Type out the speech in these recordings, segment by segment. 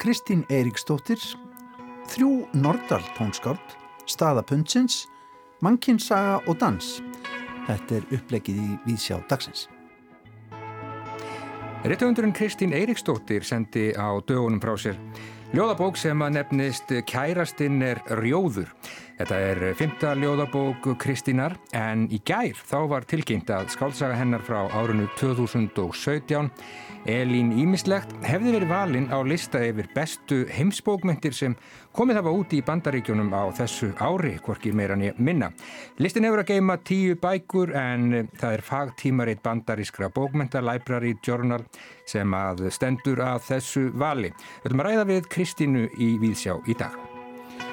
Kristín Eiríksdóttir, þrjú Nordal tónskáld, staða pundsins, mannkinsaga og dans. Þetta er upplegið í Vísjá dagsins. Rittöfundurinn Kristín Eiríksdóttir sendi á dögunum frá sér ljóðabók sem að nefnist Kærastinn er rjóður. Þetta er fymta ljóðabók Kristínar en í gær þá var tilkynnt að skálsaga hennar frá árunnu 2017 Elín Ímislegt hefði verið valinn á lista yfir bestu heimsbókmyndir sem komið hafa úti í bandaríkjunum á þessu ári, hvorki meira nýja minna. Listin hefur að geima tíu bækur en það er fagtímaritt bandarískra bókmynda, Library Journal sem að stendur að þessu vali. Við höfum að ræða við Kristínu í Víðsjá í dag.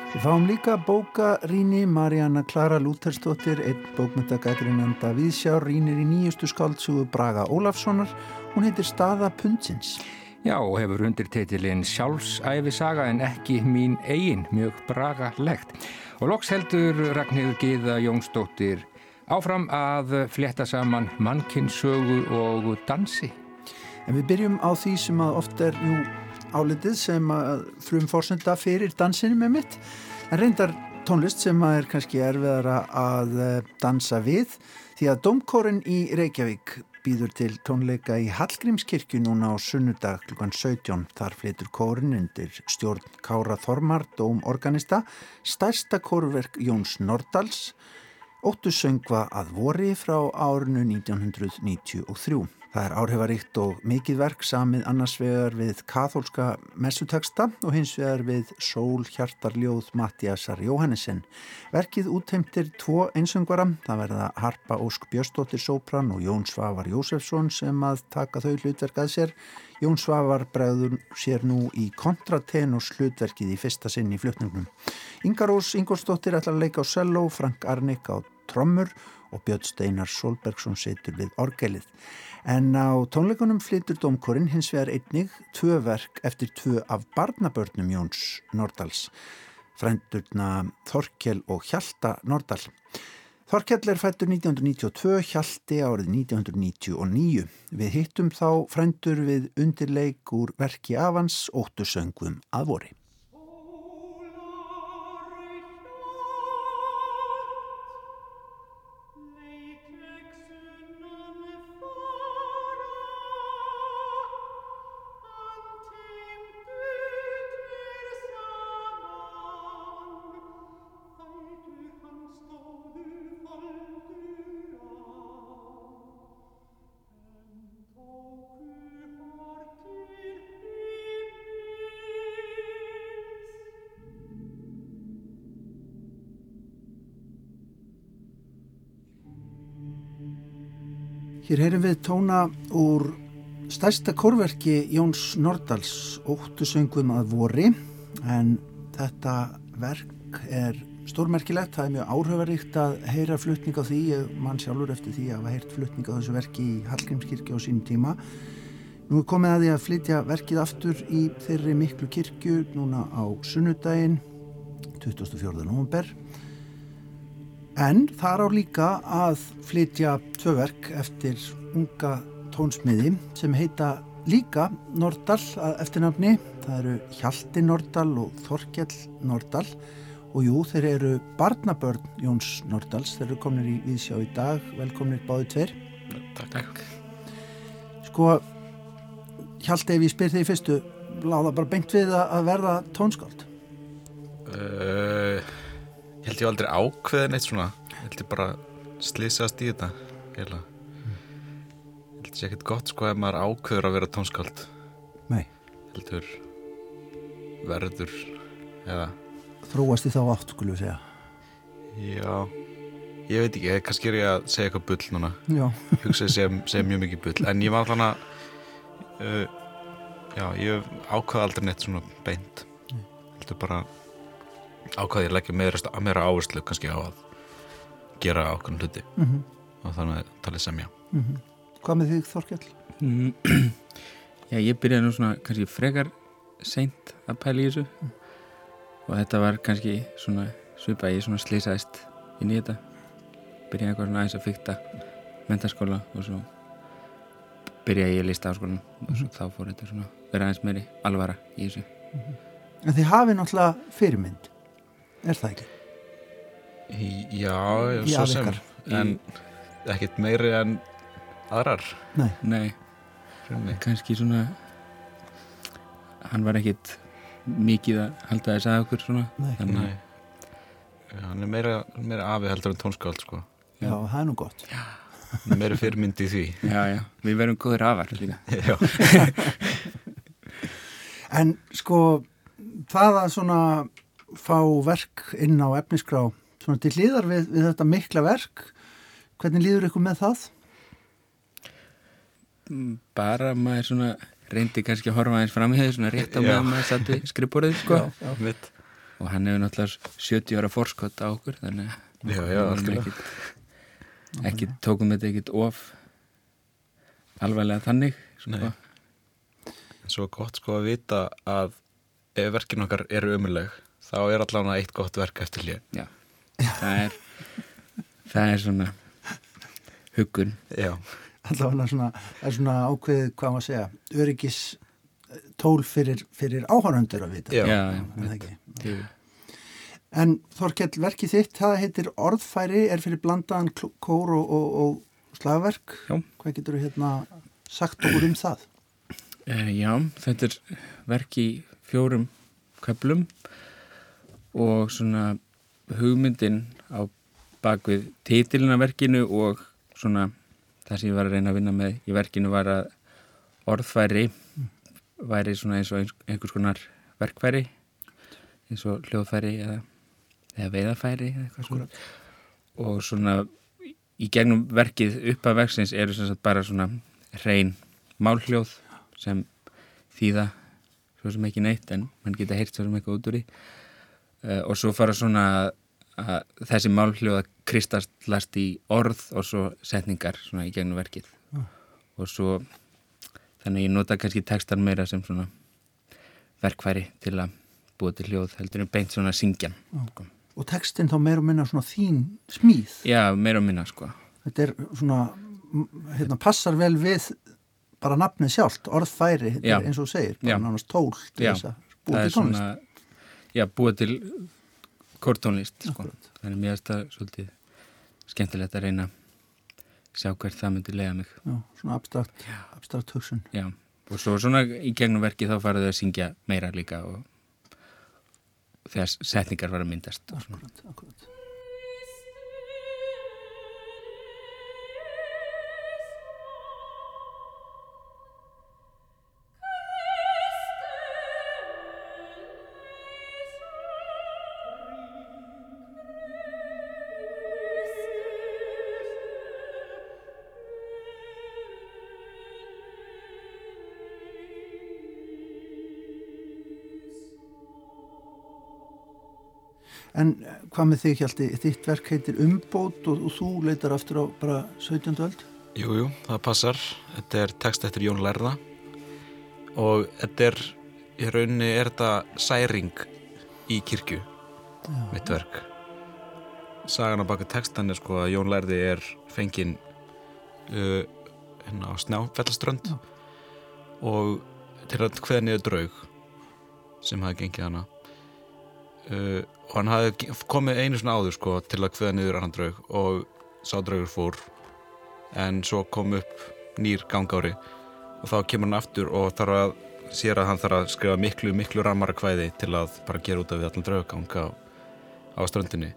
Við fáum líka bókarýni Marjana Klara Lútersdóttir, einn bókmyndagæturinnanda Víðsjár, rýnir í nýjustu skáldsúgu Braga Ólafssonar. Hún heitir Staða Pundsins. Já, og hefur undir teitilinn sjálfsæfisaga en ekki mín eigin, mjög bragalegt. Og loks heldur Ragnhildur Gíða Jónsdóttir áfram að fletta saman mannkinsögu og dansi. En við byrjum á því sem að oft er jú, álitið sem að frum fórsönda fyrir dansinu með mitt. En reyndar tónlist sem er kannski erfiðara að eh, dansa við því að Dómkórin í Reykjavík býður til tónleika í Hallgrímskirkju núna á sunnudag kl. 17. Þar flytur kórin undir stjórn Kára Þormar, dómorganista, stærsta kórverk Jóns Nordals, óttu söngva að vori frá árinu 1993. Það er áhrifaríkt og mikið verk samið annars vegar við kathólska messuteksta og hins vegar við sól hjartarljóð Mattiasar Jóhannesson. Verkið útheimtir tvo einsöngvara, það verða Harpa Ósk Björstóttir Sopran og Jón Svavar Jósefsson sem að taka þau hlutverkað sér. Jón Svavar bregður sér nú í kontratenus hlutverkið í fyrsta sinn í flutningnum. Ingarós Ingolstóttir ætlar að leika á cello, Frank Arnik á trommur og Björn Steinar Solbergsson setur við orgelið. En á tónleikunum flytur domkorinn hins vegar einnig tvö verk eftir tvö af barnabörnum Jóns Nordals, frendurna Þorkjell og Hjalta Nordal. Þorkjell er fættur 1992, Hjalti árið 1999. Við hittum þá frendur við undirleik úr verki afans óttusöngum að vori. Hér heyrim við tóna úr stærsta kórverki Jóns Nordals, óttusöngum að vori, en þetta verk er stórmerkilegt, það er mjög áhrifaríkt að heyra flutning á því, mann sjálfur eftir því að hafa heyrt flutning á þessu verki í Hallgrímskirkju á sínum tíma. Nú er komið að því að flytja verkið aftur í þeirri miklu kirkju núna á sunnudaginn, 24. november En þar á líka að flytja tvö verk eftir unga tónsmiði sem heita líka Nordal að eftirnafni. Það eru Hjalti Nordal og Þorkjell Nordal og jú, þeir eru barnabörn Jóns Nordals. Þeir eru kominir í Vísjá í dag. Velkominir báði tveir. Takk, takk. Sko, Hjalti, ef ég spyr þig fyrstu, láða bara beint við að verða tónskáld? Uh, ég held ég aldrei ákveðin eitt svona. Held ég bara slýsast í þetta heila mm. held ég ekkert gott sko ef maður ákveður að vera tónskáld. Nei. Heldur verður eða? Þróast í þá átt, skulum við segja. Já, ég veit ekki kannski er ég að segja eitthvað bull núna. Já. Hugsaði segja, segja mjög mikið bull. En ég var þannig að uh, já, ég ákvaði aldrei neitt svona beint. Heldur bara ákvaði ég leggja meira, meira áherslu kannski á að gera ákveðin hluti. Mm -hmm. og þannig að tala semja. Mm -hmm. Hvað með þig Þorkjall? Mm, já, ég byrjaði nú svona kannski frekar seint að pæla í þessu. Mm. og þetta var kannski svona svipað ég svona slýsaðist inn í þetta. Byrjaði eitthvað svona aðeins að fykta mentaskóla og svo byrjaði ég að lista á skólan og svo þá fór þetta svona vera aðeins meiri alvara í þessu. En þið hafið náttúrulega fyrirmynd, er það ekki? Í- Já, Í svo sem ykkar. en ekkert meiri en aðrar Nei, Nei, kannski svona hann var ekkit mikið að halda þess að okkur svona Nei. þannig Nei Já, hann er meira, meira afi heldur en tónskáld sko. já, það er nú gott. Er meira fyrirmyndi í því já, já, við verum góðir afar líka Já, En sko, það að svona fá verk inn á efnisgrá, svona til hlýðar við, við þetta mikla verk, hvernig líður ykkur með það? Mm, bara maður svona reyndi kannski að horfa aðeins fram í þessu svona rétt á Já. meðan maður satt við skrifborðið sko já. mitt og hann hefur náttúrulega 70 ára forskott á okkur þannig að Já, já, ekkit tókum þetta ekkit of alvarlega þannig sko. Nei. Svo gott sko að vita að ef verkin okkar eru umuleg þá er allan eitt gott verk eftir hlið já, það er það er svona huggun Já, Allavega svona, er svona ákveðið, hvað maður að segja, öryggis tól fyrir, fyrir áhöröndur að vita. Já. já, Er það ekki? já. En Þorkell, verkið þitt, það heitir Orðfæri, er fyrir blandaðan kór og, og, og slagverk. Já. Hvað getur þú hérna sagt okkur um það? Uh, já, þetta er verk í fjórum köplum og svona hugmyndin á bakvið titilina verkinu og svona það sem ég var að reyna að vinna með í verkinu var að orðfæri væri svona eins og einhvers konar verkfæri eins og hljóðfæri eða, eða veiðafæri eða eitthvað svona. Og svona í gegnum verkið upp af verksins eru sem sagt bara svona hrein málhljóð sem þýða svo sem ekki neitt en mann geta heyrt svo sem eitthvað út úr í og svo fara svona að, þessi málhljóða kristastlast í orð og svo setningar svona í gegnum verkið og svo þannig ég nota kannski textan meira sem svona verkfæri til að búa til hljóð heldur en beint svona syngjan sko. Og textin þá meira og minna svona þín smíð. já, meira og minna sko Þetta er svona, hérna, passar vel við bara nafnið sjálft, orðfæri, Já. er eins og þú segir, bara Já. nánast tól til Já, þess að búa það til er tónlist. svona já, búa til kórtónlist sko. þannig mér finnst það svolítið skemmtilegt að reyna að sjá hvert það myndi lega mig Já, svona abstrakt, abstrakt hugsun. já. og svo svona í gegnum verki þá faraðu að syngja meira líka og þegar setningar var að myndast. Akkurat, akkurat. En eh, hvað með þig Hjalti, þitt verk heitir Umbót og, og þú leitar aftur á bara 17. öld? jú, jú, það passar. Þetta er text eftir Jón Lærða og þetta er í rauninni er þetta særing í kirkju mitt verk. Sagan á baka textan er sko að Jón Lærði er fenginn uh, hérna á Snjáfjallaströnd. Og til að hveða niður draug sem hafi gengið hana uh, og hann hafi komið einu svona áður sko til að hveða niður annan draug og sá draugur fór. En svo kom upp nýr gangári og þá kemur hann aftur og þarf að sér að hann þarf að skrifa miklu, miklu ramara kvæði til að bara gera út af við allan draugagang á, á ströndinni.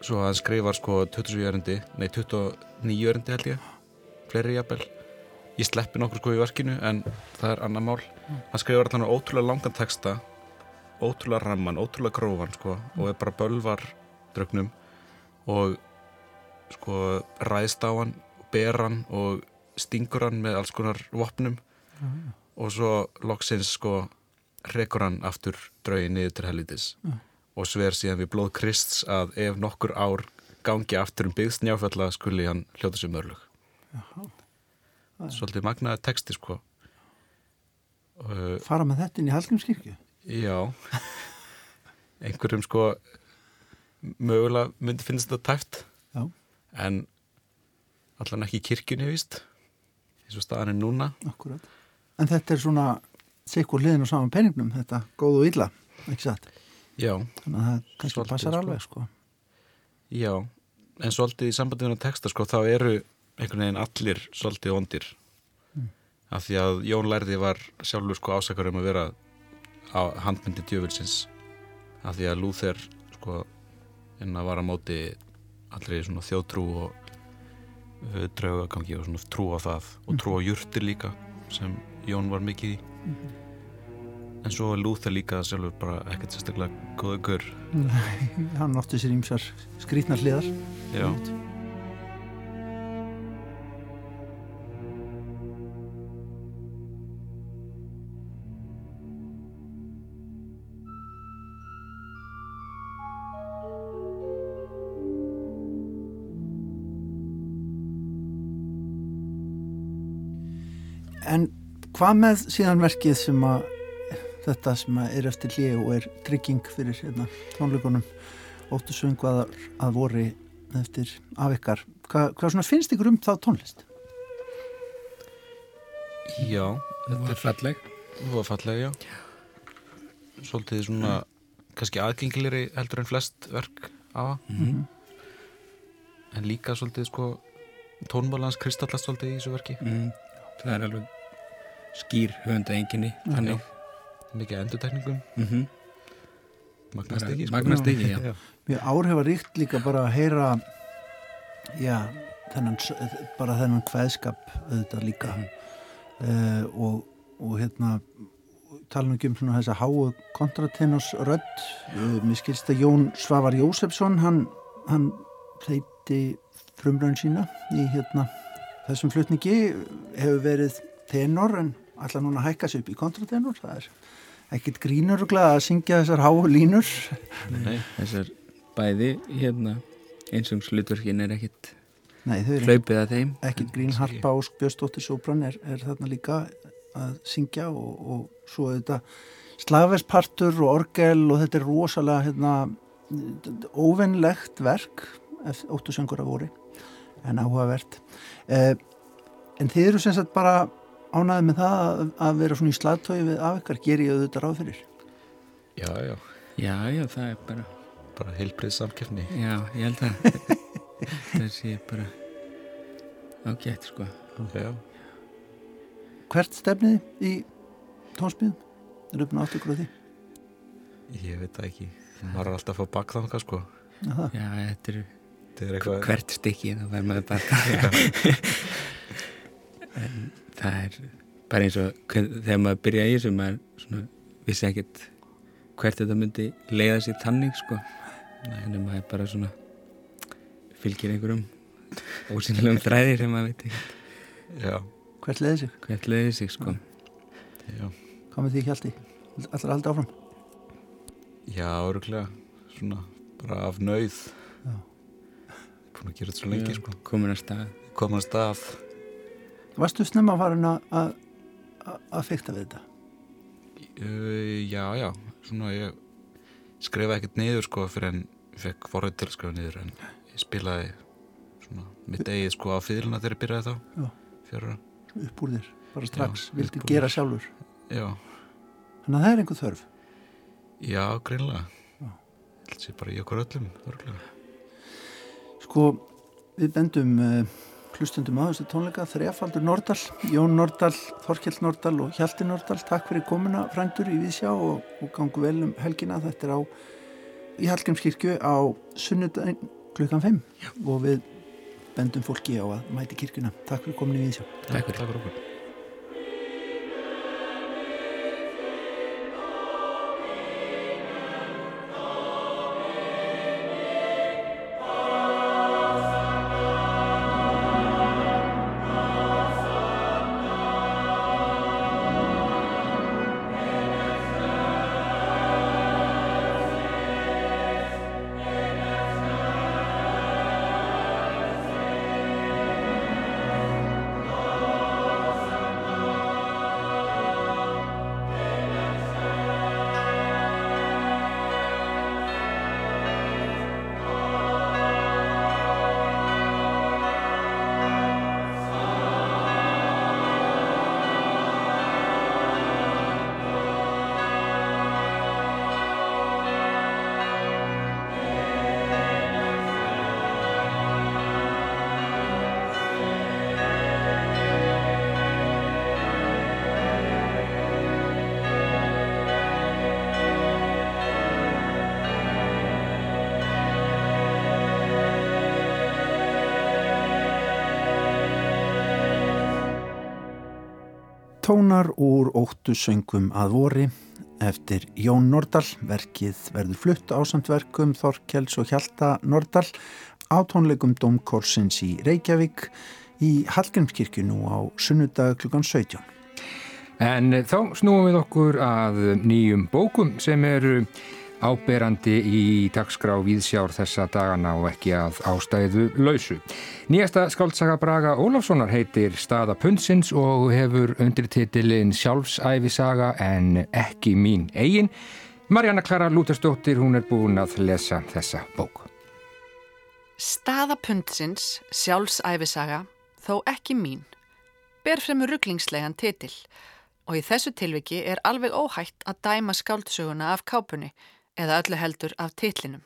Svo hann skrifar sko 27 erindi, nei 29 erindi held ég, fleiri jafnvel. Ég sleppi nokkur sko í verkinu en það er annar mál. Hann skrifar allan ótrúlega langan texta ótrúlega ramman, ótrúlega grófan sko, og er bara bölvar draugnum og sko ræðst á hann ber hann og stingur hann með alls konar vopnum og svo loksins sko rekur hann aftur draugin niður til helvitis og sver síðan við blóð Krists að ef nokkur ár gangi aftur um byggst njáfalla skuli hann hljóta sér mörlug svolítið magnaði texti sko. Uh, Fara með þetta inn í Hallgrímskirkju? Já. Einhverjum sko mögulega myndi finnst þetta tæft. Já, en allan ekki kirkjunni víst eins og staðan er núna. Akkurat. En þetta er svona sikkur hliðin og saman peningnum þetta góð og illa, ekki satt? Já, þannig að það kannski passar sko. alveg sko. Já. En svolítið í sambandi við hann texta sko, þá eru einhvern veginn allir svolítið ondir af því að Jón Lærði var sjálfur sko ásakar um að vera á handmyndi djöfulsins. Af því að Lúþer sko inn að var að móti allri svona þjóðtrú og uh, draugagangi og svona trú á það og trú á jurtir líka sem Jón var mikið í. En svo er Lúþer líka sjálfur bara ekkert sérstaklega góða gaur. Hann átti sér ímsar skrítnar hliðar. Já, En hvað með síðan verkið sem að þetta sem að er eftir hlið og er trygging fyrir hérna, tónleikunum óttu söngvaðar að vori eftir af ykkar. Hva, hvað svona finnst ykkur um þá tónlist? já Það var falleg. Það var fallega, já. Svolítið svona, kannski aðgengilegri heldur en flest verk á. Mm. En líka svolítið, sko, tónmálans kristallast svolítið í þessu verki. Mm. Það er alveg skýr höfunda enginni. Þannig. Mikið endurtekningum, Mm -hmm. magnast ekki, sko. Magnast ekki, já. Já. Mjög áhrifa ríkt líka bara að heyra já, þennan bara þennan kveðskap auðvitað líka uh, og, og hérna tala nú ekki um svona þessa háu kontratenors rödd uh, mér skilst að Jón Svavar Jósefsson hann, hann þeiti frumröðin sína í hérna þessum flutningi hefur verið tenor en allar núna hækka sig upp í kontratenor. Það er ekkit grínuruglega að syngja þessar háu línur. Nei, Þessar bæði hérna einsöngslutverkin er ekkit Nei, þau eru að ekkit grín Harpa og Björnsdóttir Sopran er, er þarna líka að syngja og, og svo þetta slagverspartur og orgel og þetta er rosalega hérna, óvennlegt verk óttu söngur af voru en áhugavert. Eh, en þið eru sem sagt bara ánæðið með það að, að vera svona í slagtói við af ykkar, ger ég auðvitað ráð fyrir já, já, Já, já, það er bara, bara heilbrið samkefni. já, ég held að það sé bara ágætt, sko. Já, hvert stefnið í tónsmíðum? Er uppnátt áttu ykkur á því? ég veit það ekki. Maður er alltaf að fá bakþanga, sko. Aha. Já, þetta er Þetta er eitthvað... hvert stykki þá verður maður bara en það er bara eins og þegar maður byrja í þessu maður svona, vissi ekkert hvert þetta myndi leiða sér tannig sko en maður bara svona fylgir einhverjum ósynlegum þræði sem maður veit ekki Já, Hvert leiði sig? hvert leiði sig sko já. Hvað með því hjalti? Allar aldrei áfram? Já, öruglega. Svona, bara af. Já. Búin að gera þetta svo lengi, sko. komin að stað Komin að stað. Varstu snemma farin að- að fykta við þetta? Uh, já, já, svona ég skrifa ekkert niður sko fyrir en ég fekk forrið til að skrifa niður en ég spilaði svona mitt eigið sko á fyrluna þegar ég byrjaði þá Já. fjöra, upp úr þér, bara strax, Já, vildi upp úr gera sjálfur? Já, þannig að það er einhver þörf. Já, greinlega held sér bara í okkur öllum örgulega. sko, við bendum uh, hlustundum á þessu tónleika þrefaldur Nordal, Jón Nordal Þorkjell Nordal og Hjalti Nordal. Takk fyrir komuna frændur í Vísjá og, og gangu vel um helgina, þetta er á í Hallgrímskirkju á sunnudaginn klukkan 5 Já. og við bendum fólki á að mæti kirkjuna. Takk fyrir komin í Vísjá. Takk fyrir. Takk fyrir tónar úr óttu söngum að vori eftir Jón Nordal. Verkið verður flutt ásandverkum Þorkels og Hjalta Nordal á tónleikum Dómkorsins í Reykjavík í Hallgrímskirkju nú á sunnudag klukkan 17. En þá snúum við okkur að nýjum bókum sem eru áberandi í dagskrá viðsjár þessa dagana og ekki að ástæðu lausu. Nýjasta skáltsaga Braga Ólafssonar heitir Staða Pundsins og hefur undirtitilinn Sjálfsæfisaga en ekki mín eigin. Marjana Klara Lútersdóttir, hún er búin að lesa þessa bók. Staða Pundsins, Sjálfsæfisaga, þó ekki mín, ber fremur rugglingslegan titil og í þessu tilviki er alveg óhætt að dæma skáldsöguna af kápunni eða öllu heldur af titlinum.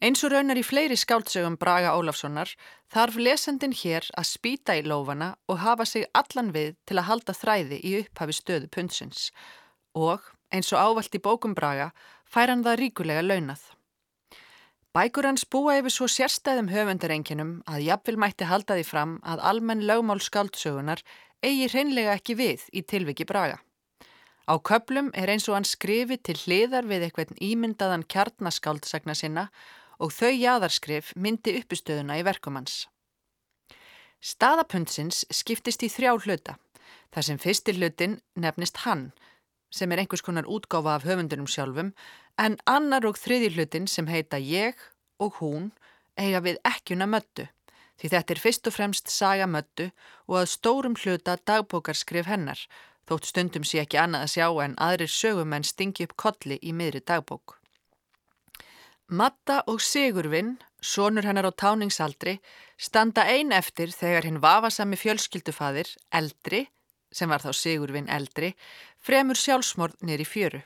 Eins og raunar í fleiri skáldsögum Braga Ólafssonar þarf lesendin hér að spýta í lófana og hafa sig allan við til að halda þræði í upphafi stöðu pundsins og, eins og ávalt í bókum Braga, fær hann það ríkulega launað. Bækur hans búa yfir svo sérstæðum höfundarenginum að jafnvel mætti halda því fram að almenn lögmál skáldsögunar eigi hreinlega ekki við í tilviki Braga. Á köplum er eins og hann skrifi til hliðar við eitthvað ímyndaðan kjarnaskáldsagna sinna og þau jaðarskrif myndi uppistöðuna í verkum hans. Staðapundsins skiptist í þrjá hluta, þar sem fyrstir hlutin nefnist hann, sem er einhvers konar útgáfa af höfundunum sjálfum, en annar og þriði hlutin sem heita ég og hún eiga við ekkjuna möttu, því þetta er fyrst og fremst saga möttu og að stórum hluta dagbókarskrif hennar, þótt stundum sé ekki annað að sjá en aðrir sögumenn stingi upp kolli í miðri dagbók. Matta og Sigurvinn, sonur hennar á táningsaldri, standa ein eftir þegar hinn vafasami fjölskyldufadir, eldri, sem var þá Sigurvinn eldri, fremur sjálfsmorð nýri fjöru.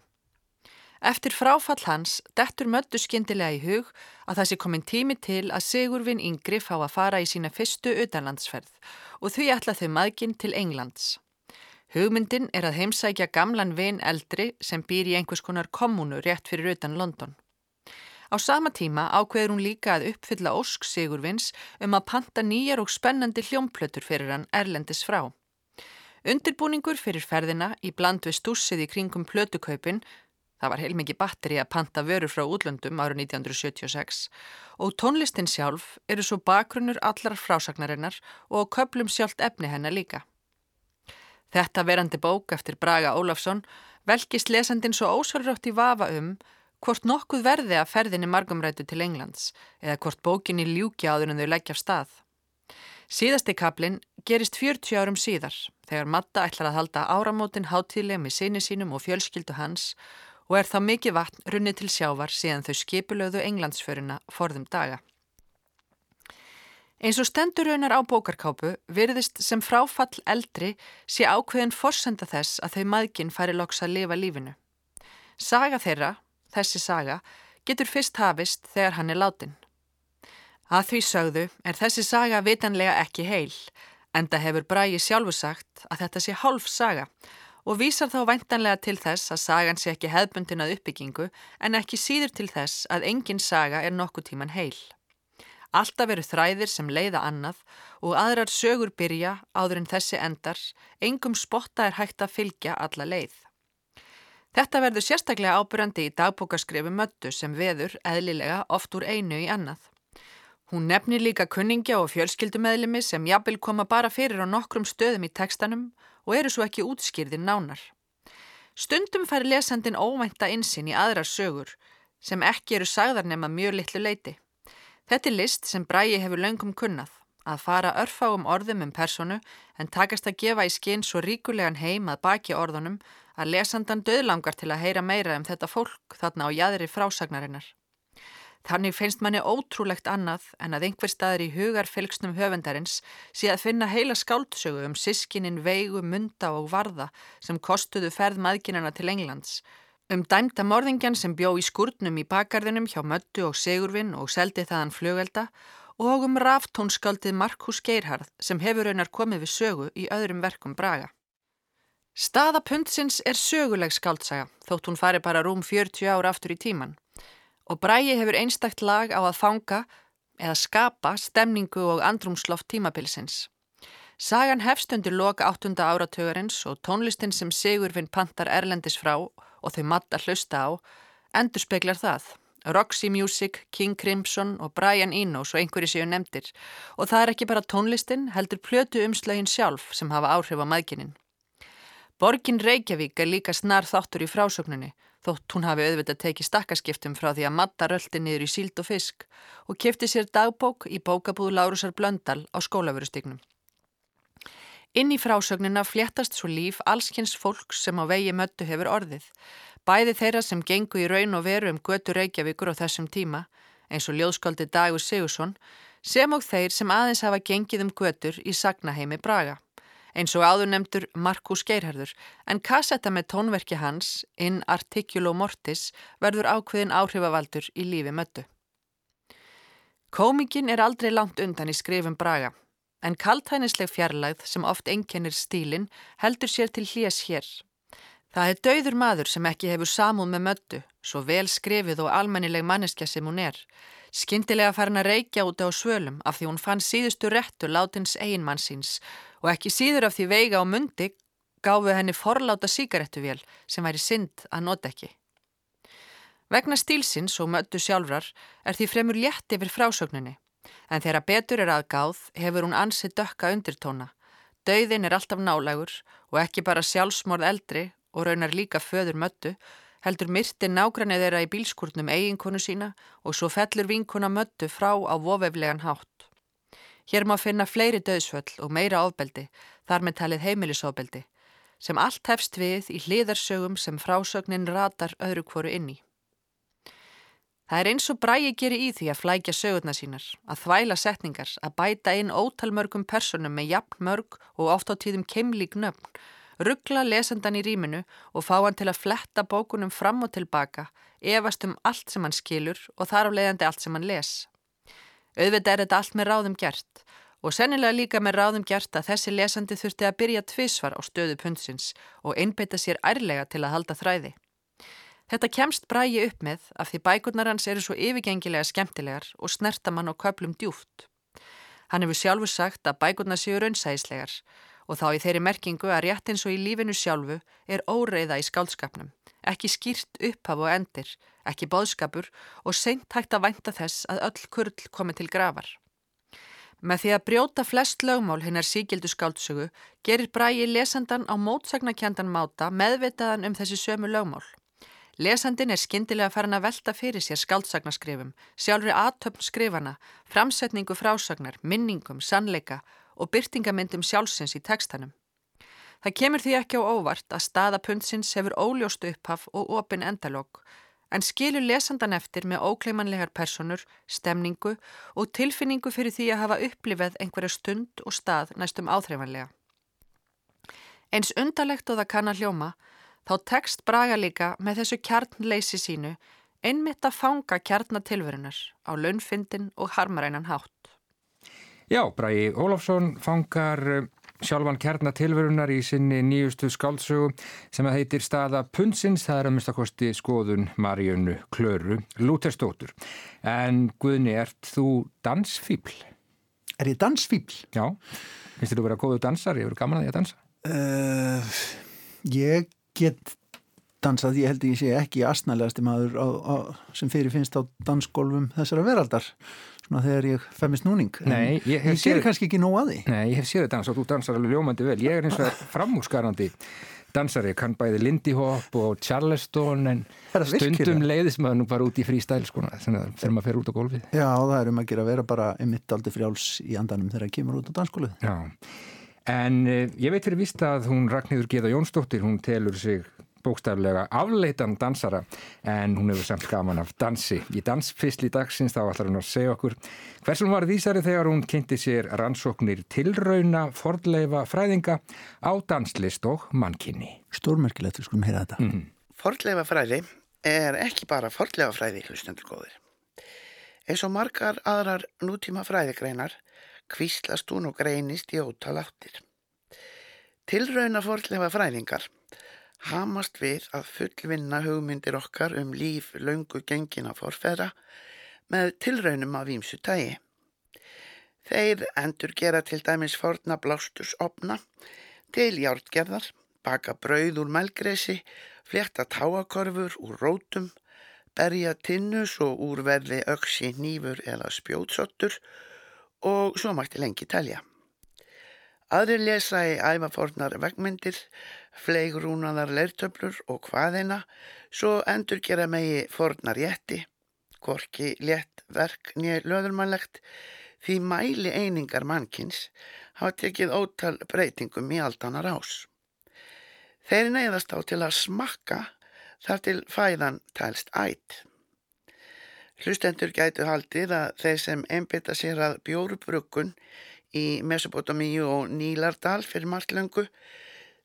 Eftir fráfall hans dettur möttu skindilega í hug að það sé komin tími til að Sigurvinn yngri fá að fara í sína fyrstu utanlandsferð og því ætla þau maðginn til Englands. Hugmyndin er að heimsækja gamlan vin eldri sem býr í einhvers konar kommunu rétt fyrir utan London. Á sama tíma ákveður hún líka að uppfylla ósk Sigurvins um að panta nýjar og spennandi hljómplötur fyrir hann erlendis frá. Undirbúningur fyrir ferðina í bland við stúsið í kringum plötukaupin, það var heilmikið batteri að panta vörur frá útlöndum árið 1976 og tónlistin sjálf eru svo bakgrunnur allar frásagnarinnar og köplum sjálft efni hennar líka. Þetta verandi bók eftir Braga Ólafsson velkist lesandin svo ósvölrótt í vafa um hvort nokkuð verði að ferðinni margumrætu til Englands eða hvort bókinni ljúki áður en þau leggja af stað. Síðasti kaplinn gerist 40 árum síðar þegar Matta ætlar að halda áramótin hátíðlega með sinni sínum og fjölskyldu hans og er þá mikið vatn runnið til sjávar síðan þau skipulöðu Englandsförina forðum daga. Eins og stendur raunar á bókarkápu virðist sem fráfall eldri sé ákveðin forsenda þess að þau maðginn fari loks að lifa lífinu. Saga þeirra, þessi saga, getur fyrst hafist þegar hann er látin. Að því sögðu er þessi saga vitanlega ekki heil, enda hefur Bræi sjálfu sagt að þetta sé hálf saga og vísar þá væntanlega til þess að sagan sé ekki hefbundin að uppbyggingu en ekki síður til þess að engin saga er nokkuð tíman heil. Alltaf eru þræðir sem leiða annað og aðrar sögur byrja áður en þessi endar, engum spotta er hægt að fylgja alla leið. Þetta verður sérstaklega ábyrjandi í dagbókaskrefi möttu sem veður eðlilega oft úr einu í annað. Hún nefnir líka kunningja og fjölskyldumeðlimi sem jafnvel koma bara fyrir á nokkrum stöðum í tekstanum og eru svo ekki útskýrðir nánar. Stundum fær lesandin óvænta insinn í aðrar sögur sem ekki eru sagðar nema mjög litlu leiti. Þetta er list sem Bræi hefur löngum kunnað, að fara örfáum orðum um personu en takast að gefa í skinn svo ríkulegan heim að baki orðunum að lesandan döðlangar til að heyra meira um þetta fólk þarna á jæðri frásagnarinnar. Þannig finnst manni ótrúlegt annað en að einhver staður í hugar fylgsnum höfundarins sé að finna heila skáldsögu um sískinin veigu, munda og varða sem kostuðu ferð maðginana til Englands Um dæmta morðingjan sem bjó í skurnum í bakgarðinum hjá Möttu og Sigurvin og seldi þaðan flögelda og um raftónskaldið Markus Geirharð sem hefur raunar komið við sögu í öðrum verkum Braga. Staða pundsins er söguleg skaldsaga þótt hún fari bara rúm 40 ára aftur í tíman og Bragi hefur einstakt lag á að fanga eða skapa stemningu og andrumsloft tímapilsins. Sagan hefst undir loka áttunda áratögarins og tónlistin sem Sigurvinn pantar Erlendis frá og þau matta hlusta á, endur speklar það. Roxy Music, King Crimson og Brian Eno svo einhverju séu nefndir og það er ekki bara tónlistin heldur plötu umslögin sjálf sem hafa áhrif á maðginin. Borgin Reykjavík er líka snar þáttur í frásögnunni þótt hún hafi auðvitað tekið stakkaskiptum frá því að matta röldi niður í síld og fisk og kefti sér dagbók í bókabúð Lárusar Blöndal á skólaförustygnum. Inn í frásögnina fléttast svo líf allskynns fólks sem á vegi möttu hefur orðið. Bæði þeirra sem gengu í raun og veru um götu Reykjavíkur á þessum tíma, eins og ljóðskóldi Dagur Sigursson, sem og þeir sem aðeins hafa gengið um götur í Sagnaheimi Braga. Eins og áður nefndur Markus Geirharður, en kassetta með tónverki hans, In Articulo Mortis, verður ákveðin áhrifavaldur í lífi möttu. Komingin er aldrei langt undan í skrifum Braga en kaltænisleg fjarlægð sem oft einkennir stílin heldur sér til hljés hér. Það er dauður maður sem ekki hefur samúð með möttu, svo vel skrifið og almennileg manneskja sem hún er. Skindilega farin að reykja út á svölum af því hún fann síðustu réttu látins eiginmann síns og ekki síður af því veiga á mundi gáfu henni forláta síkarettuvél sem væri synd að nota ekki. Vegna stílsins og möttu sjálfrar er því fremur létt yfir frásögninni en þegar betur er aðgáð hefur hún ansið dökka undirtóna. Dauðin er alltaf nálægur og ekki bara sjálfsmorð eldri og raunar líka föður möttu, heldur myrti nágrannir þeirra í bílskurnum eiginkonu sína og svo fellur vinkona möttu frá á vofeflegan hátt. Hér má finna fleiri döðsvöll og meira ofbeldi, þar með talið heimilisofbeldi, sem allt hefst við í hliðarsögum sem frásögnin ratar öðru kvoru inni. Það er eins og bræi gerir í því að flækja sögurna sínar, að þvæla setningar, að bæta inn ótalmörgum personum með jafn mörg og oft á tíðum keimlík nöfn, ruggla lesendan í rýminu og fá hann til að fletta bókunum fram og tilbaka, efast um allt sem hann skilur og þar á leiðandi allt sem hann les. Auðvitað er þetta allt með ráðum gert og sennilega líka með ráðum gert að þessi lesandi þurfti að byrja tvísvar á stöðu pundsins og einbeita sér ærlega til að halda þræði. Þetta kemst brægi upp með af því bækurnar hans eru svo yfirgengilega skemmtilegar og snertamann á köplum djúft. Hann hefur sjálfu sagt að bækurnar séu raunsæðislegar og þá í þeirri merkingu að rétt eins og í lífinu sjálfu er óreiða í skálskapnum, ekki skýrt upphaf og endir, ekki bóðskapur og seint hægt að vænta þess að öll kurl komi til grafar. Með því að brjóta flest lögmál hinnar síkildu skáldsögu gerir brægi lesandan á mótsagnakjandan máta meðvitaðan um þessi sömu lögmál. Lesandin er skindilega farin að velta fyrir sér skáltsagnaskrifum, sjálfri aðtöfn skrifana, framsetningu frásagnar, minningum, sannleika og byrtingamindum sjálfsins í tekstanum. Það kemur því ekki á óvart að staðapundsins hefur óljóst upphaf og opin endalók, en skilur lesandan eftir með ókleimanlegar personur, stemningu og tilfinningu fyrir því að hafa upplifað einhverja stund og stað næstum áþreifanlega. Eins undalegt og það kann að hljóma, þá tekst Braga líka með þessu kjarnleysi sínu einmitt að fanga kjarnatilverunar á launfindin og harmarænan hátt. Já, Bragi Ólafsson fangar eh, sjálfan kjarnatilverunar í sinni nýjustu skáldsögu sem að heitir staða Punnsins, það er að minnstakosti skoðun Marjönu Klöru Lúterstóttur. En Guðni, ert þú dansfíbl? Er ég dansfíbl? Já, finnst þér að vera góðu dansar? Ég verður gaman að því að dansa. Uh, ég get dansað, ég held ég sé ekki asnalegasti maður á, á, sem fyrir finnst á dansgólfum þessara veraldar svona þegar ég femist núning Nei, ég, ég sér kannski ekki nóg að því. Nei, ég hef séð þetta og þú dansar alveg ljómandi vel. Ég er eins og framúsgarandi dansari, kann bæði Lindy Hop og Charleston en stundum leiðis maður nú bara út í frístæl sko, þegar maður fer út á gólfið. Já, það er um að gera að vera bara einmitt aldrei frjáls í andanum þegar það kemur út á dansgólfið. Já En eh, ég veit fyrir vista að hún Ragnhildur Geða Jónsdóttir, hún telur sig bókstaflega afleitan dansara en hún hefur samt gaman af dansi. Í dansfysli dagsins þá ætlar hún að segja okkur hversum var þýsari þegar hún kynnti sér rannsóknir tilrauna fordleifa fræðinga á danslist og mannkynni. Stórmerkilegt, við skulum heyra þetta. Mm -hmm. Fordleifa fræði er ekki bara fordleifa fræði hlustendur góðir. Eins og margar aðrar nútíma fræðigreinar kvíslast hún og greinist í ótal áttir. Tilrauna fordleifa fræðingar hamast við að fullvinna hugmyndir okkar um líf laungu gengina forfæra með tilraunum af výmsu tægi. Þeir endur gera til dæmis forna blástusopna til hjártgerðar, baka brauð úr melgresi, fletta táakorfur úr rótum, berja tinnus og úrverði öksi, nýfur eða spjótsottur og svo mætti lengi telja. Aðrir lesa í æfafornar vegmyndir, fleigrúnaðar leirtöflur og hvaðina, svo endur gera megi fornar jétti, gorki létt verk nýja löðurmannlegt, því mæli einingar mannkins hafa tekið ótal breytingum í aldanar ás. Þeir neyðast á til að smakka þar til fæðan tælst ætt. Hlustendur gætu haldið að þeir sem einbytta sér að bjórubrukun í Mesopotamíu og Nílardal fyrir marglöngu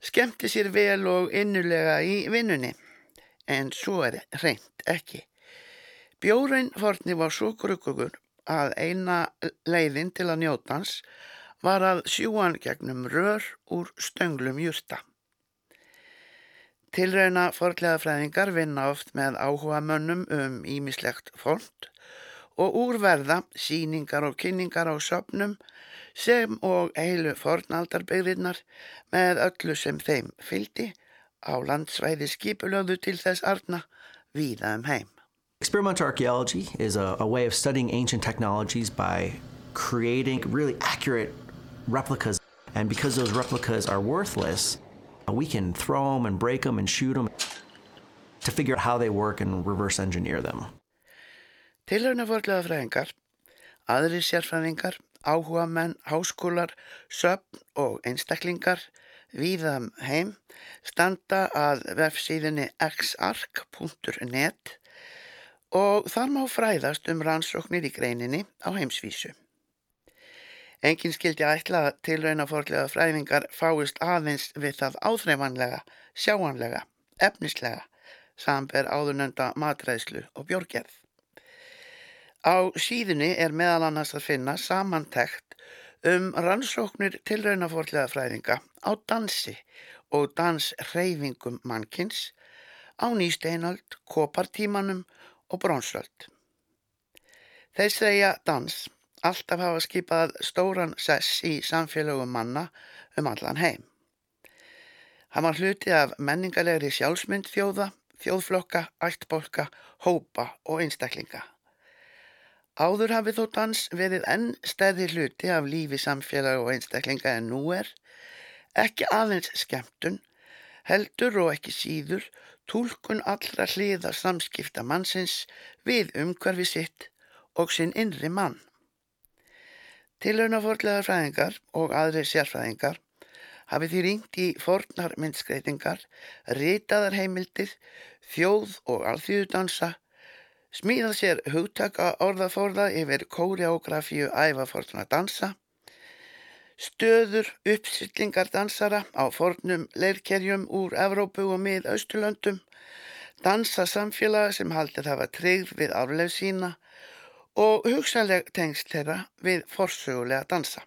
skemmti sér vel og innulega í vinnunni, en svo er reynd ekki. Bjórin forni var svo gruggugur að eina leiðin til að njóta hans var að sjúan gegnum rör úr stönglum júrta. Tilrauna vinna oft með áhuga mönnum um ímislegt og úrverða síningar og kynningar á söpnum sem og fornaldarbyggðirnar með öllu sem þeim fyldi á landsvæði skipulöðu til þess arna víða um heim. Experimental archaeology is a, a way of studying ancient technologies by creating really accurate replicas. And because those replicas are worthless, we can throw them and break them and shoot them to figure out how they work and reverse engineer them. Tilhörna forlega fræðingar, aðri sérfræðingar, áhuga menn, háskólar, söpn og einstaklingar viðam um heim standa að vefsíðinni xark.net og þar má fræðast um rannsóknir í greininni á heimsvísu. Engin skildi ætla að tilrauna forlega fræðingar fáist aðeins við það áþreifanlega, sjáanlega, efnislega, samber áðurnönda matræðslu og björgerð. Á síðunni er meðal annars að finna samantekt um rannsóknir tilrauna forlega fræðinga á dansi og dansreyfingum mannkins á nýsteinald, kopartímanum og brónsöld. Þeir segja dans alltaf hafa skipað stóran sess í samfélögum manna um allan heim. Hann var hluti af menningalegri sjálfsmynd þjóða, þjóðflokka, ættbólka, hópa og einstaklinga. Áður hafið þó dans verið enn stæði hluti af lífi samfélag og einstaklinga en nú er, ekki aðeins skemmtun, heldur og ekki síður, tólkun allra hliða samskipta mannsins við umhverfi sitt og sinn innri mann. Tilhörnaforlegar fræðingar og aðri sérfræðingar hafi því ringt í fornar myndskreitingar, ritaðar heimildir, þjóð og alþjóðdansa, smíðað sér hugtaka orðaforða yfir kóreografíu æfaforna dansa, stöður uppsýtlingar dansara á fornum leirkerjum úr Evrópu og mið Östurlöndum, dansa samfélaga sem haldið hafa treyð við afleif sína, og hugsaleg tengst þeirra við forsögulega dansa.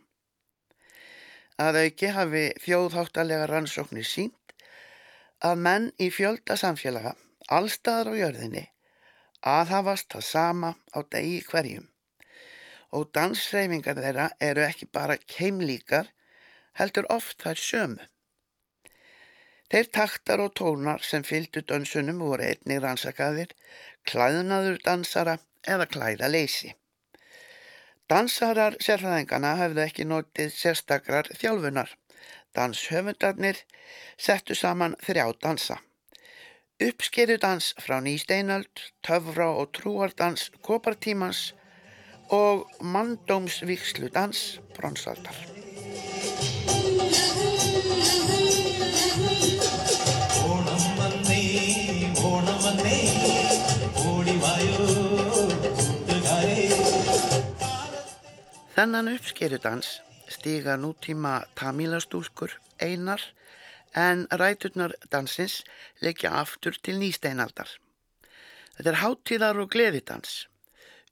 Að auki hafi þjóðháttalega rannsóknir sínt að menn í fjölda samfélaga, allstaðar á jörðinni, aðhafast það sama á degi hverjum og dansreifingar þeirra eru ekki bara keimlíkar, heldur oft þær sömu. Þeir taktar og tónar sem fylgdu dansunum voru einnig rannsakaðir, klæðnaður dansara eða klæða leysi. Dansarar sérfræðingana hefðu ekki notið sérstakrar þjálfunar. Danshöfundarnir settu saman þrjá dansa. Uppskerjudans frá nýsteinöld, töfra og trúardans kopartímans og manndómsvíksludans bronsaldar. Þennan uppskerudans stíga nútíma tamílastúlkur einar en ræturnar dansins leggja aftur til nýsteinaldar. Þetta er háttíðar og gleðidans.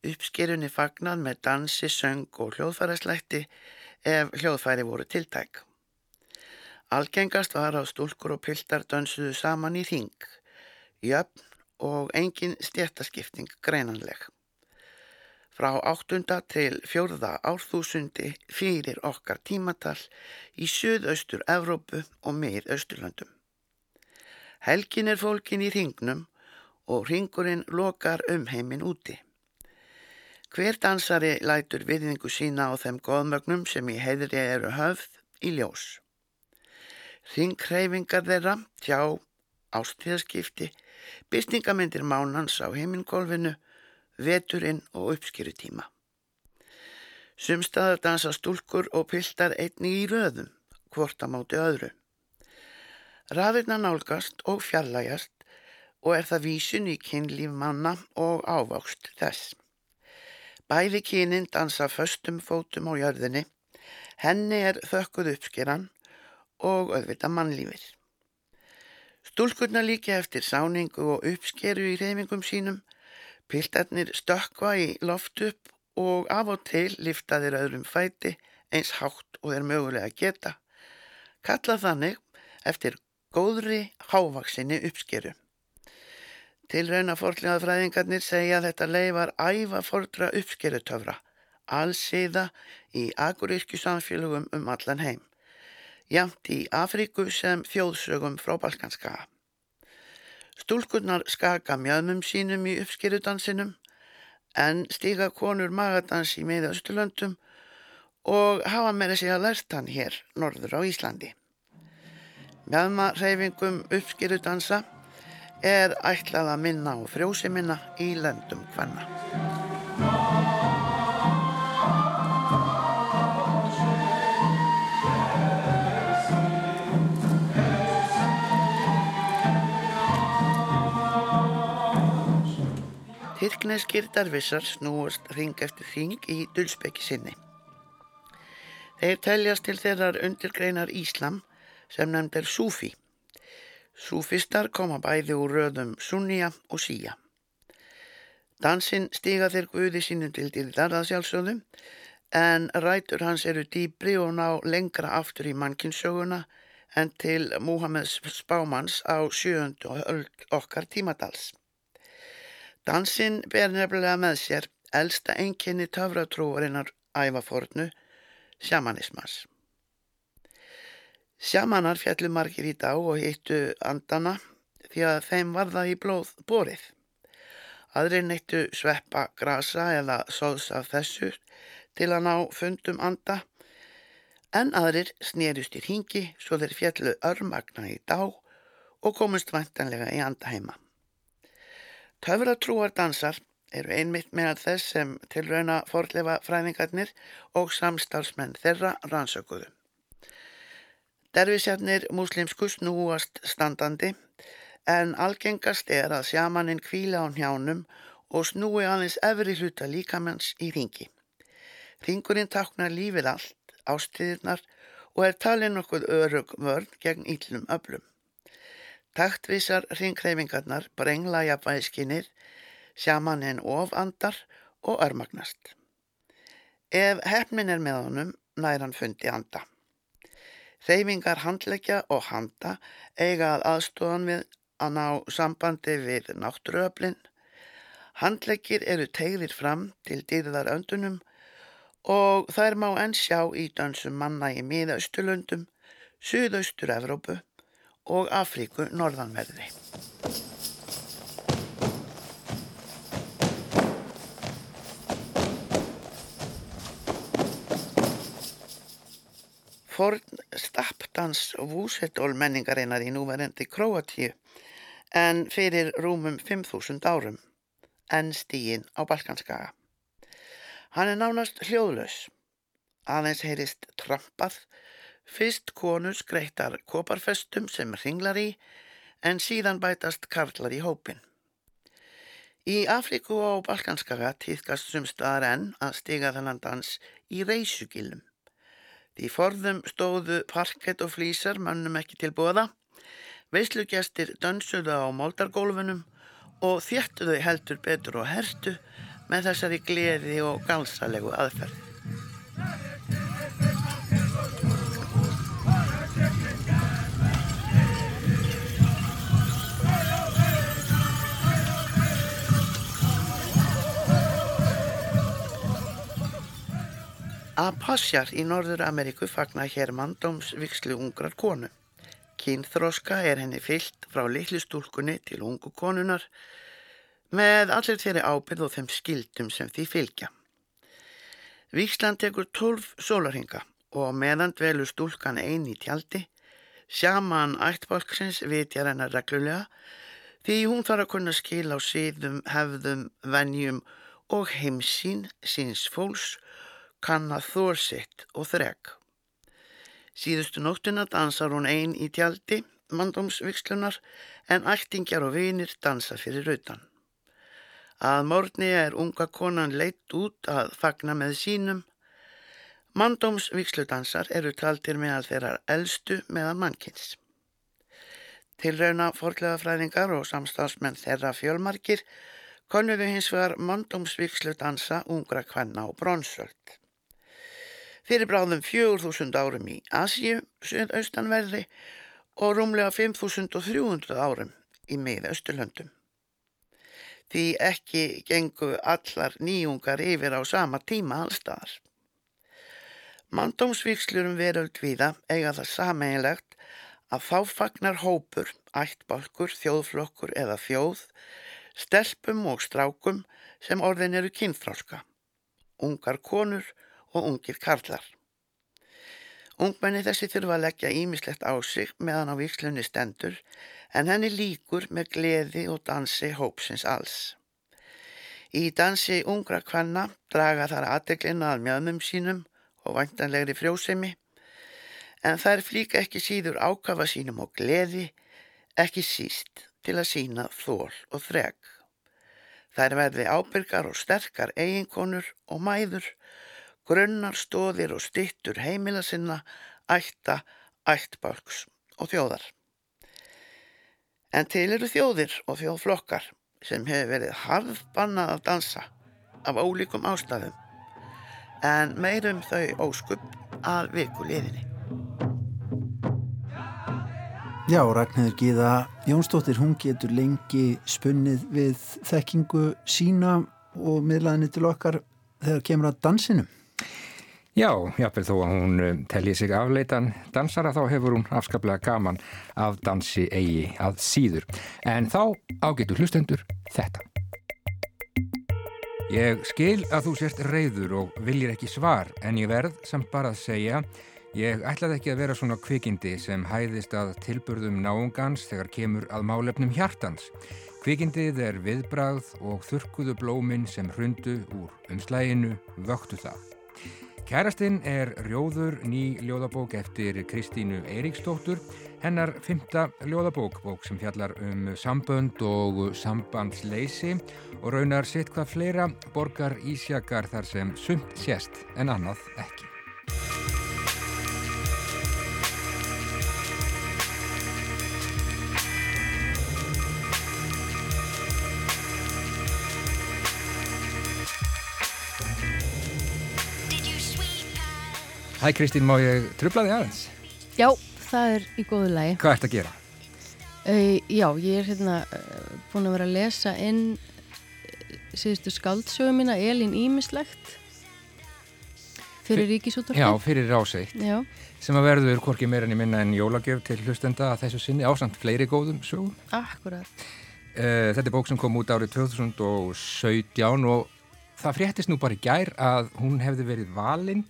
Uppskerunni fagnað með dansi, söng og hljóðfærarslætti ef hljóðfæri voru tiltæk. Algengast var að stúlkur og piltar dansuðu saman í þing, jöfn og engin stjættaskipting greinanleg. Frá 8. til 4. árþúsundi fyrir okkar tímatal í söðaustur Evrópu og mið-austurlöndum. Helgin er fólkin í ringnum og ringurinn lokar um heiminn úti. Hver dansari lætur viðningu sína á þeim goðmögnum sem í heiðri eru höfð í ljós. Ringhreyfingar þeirra, tjá, ástíðaskipti, byrtingamindir mánans á heiminkólfinu, veturinn og uppskýrutíma. Sumstaðar dansa stúlkur og piltar einni í röðum, hvort að móti öðru. Raðirna nálgast og fjarlægast og er það vísun í kynlíf manna og áváxt þess. Bæði kynin dansa föstum fótum á jörðinni, henni er þökkuð uppskeran og auðvita mannlífir. Stúlkurna líka eftir sáningu og uppskeru í reyfingum sínum, piltarnir stökva í loft upp og af og til liftaðir öðrum fæti eins hátt og er mögulega geta, kalla þannig eftir góðri hávaksinni uppskeru. Tilrauna forðlega fræðingarnir segja þetta leifar æfa fordra uppskerutöfra, allsiða í agurísku samfélögum um allan heim, jamt í Afríku sem þjóðsögum frá Balkanskaga. Stúlkurnar skaka mjöðmum sínum í uppskerudansinum, en stíga konur magadans í miðausturlöndum og hafa meira sig að lært hann hér norður á Íslandi. Mjöðma reyfingum uppskerudansa er ætlað að minna á frjóseminna í löndum hvenna. Tyrkneskir darvissar snúast ring eftir ring í dulspekki sinni. Þeir teljast til þeirrar undirgreinar Íslam sem nefnd er Súfi Súfistar koma bæði úr röðum Sunnija og Síja. Dansinn stiga þeir guði sínum til að sjálfsögðum en rætur hans eru dýbri og ná lengra aftur í mannkinsöguna en til Múhammeds spámans á sjöund og öll okkar tímadals. Dansinn ber nefnilega með sér elsta enginni töfratrúarinnar ævafornu, sjamanismas. Sjamanar fjallum margir í dag og hittu andana því að þeim var það í blóð borið. Aðri neittu sveppa grasa eða sóðs af þessu til að ná fundum anda en aðrir snerust í hingi svo þeir fjallu örmagna í dag og komust vantanlega í andaheima. Töfratrúar dansar eru einmitt meðal þess sem tilrauna forlefa fræðingarnir og samstarfsmenn þeirra rannsökuðu. Dervisjarnir muslimsku snúast standandi en algengast er að sjamaninn kvíla á njánum og snúi aðeins efri hluta líkamanns í ringi. Ringurinn taknar lífið allt, ástiðirnar og er talin okkur örug vörn gegn íllum öflum. Taktvísar ringkreifingarnar brengla jafnvægiskinir, sjamaninn ofandar og örmagnast. Ef hefnin er með honum, nær hann fundi anda. Reyfingar handleggja og handa eiga að aðstofan við að ná sambandi við náttúruöflin. Handleggir eru tegðir fram til dýrðar öndunum og þær má enn sjá í dansum manna í miðaustulöndum, suðaustur Evrópu og Afríku norðanverði. forn stappdans vúsetól menningarinnar í núverendi Kroatíu en fyrir rúmum 5.000 árum en stígin á Balkanskaga. Hann er nánast hljóðlaus. Aðeins heyrist trampað, fyrst konur skreittar koparfestum sem ringlar í en síðan bætast karlar í hópin. Í Afríku og Balkanskaga týðkast sumstaðar enn að stiga þennan dans í reysugilum. Í forðum stóðu parkett og flýsar mannum ekki til bóða. Veislugjastir dönsuðu á moldargólfunum og þjættuðu heldur betur og hertu með þessari gleði og galsalegu aðferð. Apassjar í Norður Ameríku fagna hér mandómsvikslu ungrar konu. Kynþróska er henni fyllt frá litlu stúlkunni til ungu konunar með allir þeirri ábyrð og þeim skildum sem því fylgja. Víkslan tekur tólf sólarhinga og meðan dvelu stúlkan einn í tjaldi, sjaman ættbálksins vitjar hennar reglulega því hún þarf að kunna skil á síðum, hefðum, vennjum og heimsín síns fólks kann að þór sitt og þreg. Síðustu nóttina dansar hún einn í tjaldi, mandómsvikslunar, en ættingjar og vinir dansa fyrir rautan. Að morgni er unga konan leitt út að fagna með sínum. Mandómsviksludansar eru taldir meðal þeirrar eldstu meðan mannkins. Tilrauna forlegafræðingar og samstafsmenn þeirra fjölmarkir konuðu hins vegar mandómsviksludansa ungra kvenna og bronsöld. Fyrir bráðum 4000 árum í Asju, söðaustanverði og rúmlega 5300 árum í miðausturlöndum. Því ekki gengu allar nýjungar yfir á sama tíma allstaðar. Mandómsvíkslurum veröld viða eiga það sameinlegt að þá fagnar hópur, ættbalkur, þjóðflokkur eða þjóð, stelpum og strákum sem orðin eru kynþráska, ungar konur og ungir karlar. Ungmenni þessi þurfa að leggja ímislegt á sig meðan á vikslunni stendur en henni líkur með gleði og dansi hópsins alls. Í dansi ungra kvanna draga þar aðdeglina að mjöðmum sínum og vantanlegri frjósemi en þær flíka ekki síður ákafa sínum og gleði, ekki síst til að sína þól og þreg. Þær verði ábyrgar og sterkar eiginkonur og mæður grunnar stóðir og stittur heimila sinna, ætta, ættbálks og þjóðar. En til eru þjóðir og þjóðflokkar sem hefur verið harðbannað að dansa af ólíkum ástæðum en meirum þau óskupp að viku liðinni. Já, Ragnhildur Gíða Jónsdóttir, hún getur lengi spunnið við þekkingu sína og miðlaðinni til okkar þegar kemur að dansinum. Já, jáfnveg þó að hún um, telji sig afleitan dansara þá hefur hún afskaplega gaman af dansi eigi að síður. En þá ágetur hlustendur þetta. Ég skil að þú sérst reyður og viljir ekki svar en ég verð samt bara að segja ég ætlaði ekki að vera svona kvikindi sem hæðist að tilburðum náungans þegar kemur að málefnum hjartans. Kvikindið er viðbrað og þurkuðu blóminn sem hrundu úr umslæginu vöktu það. Kærastinn er Rjóður ný ljóðabók eftir Kristínu Eiríksdóttur, hennar fymta ljóðabók, bók sem fjallar um sambönd og sambandsleysi og raunar sitt hvað fleira borgar ísjakar þar sem sumt sést en annað ekki. Hæ Kristín, má ég trubla þig aðeins? Já, það er í góðu lagi. Hvað ert að gera? Uh, já, ég er hérna uh, búin að vera að lesa inn uh, síðustu skáldsögu mína, Elin Ímislegt, fyrir Ríkisúttorfi. Já, fyrir ráseitt. Já, Sem að verður hvorki meira en ég minna en jólagjöf til hlustenda að þessu sinni ásamt fleiri góðum sögum. akkurat. Uh, þetta er bók sem kom út árið 2017 og það fréttist nú bara í gær að hún hefði verið valinn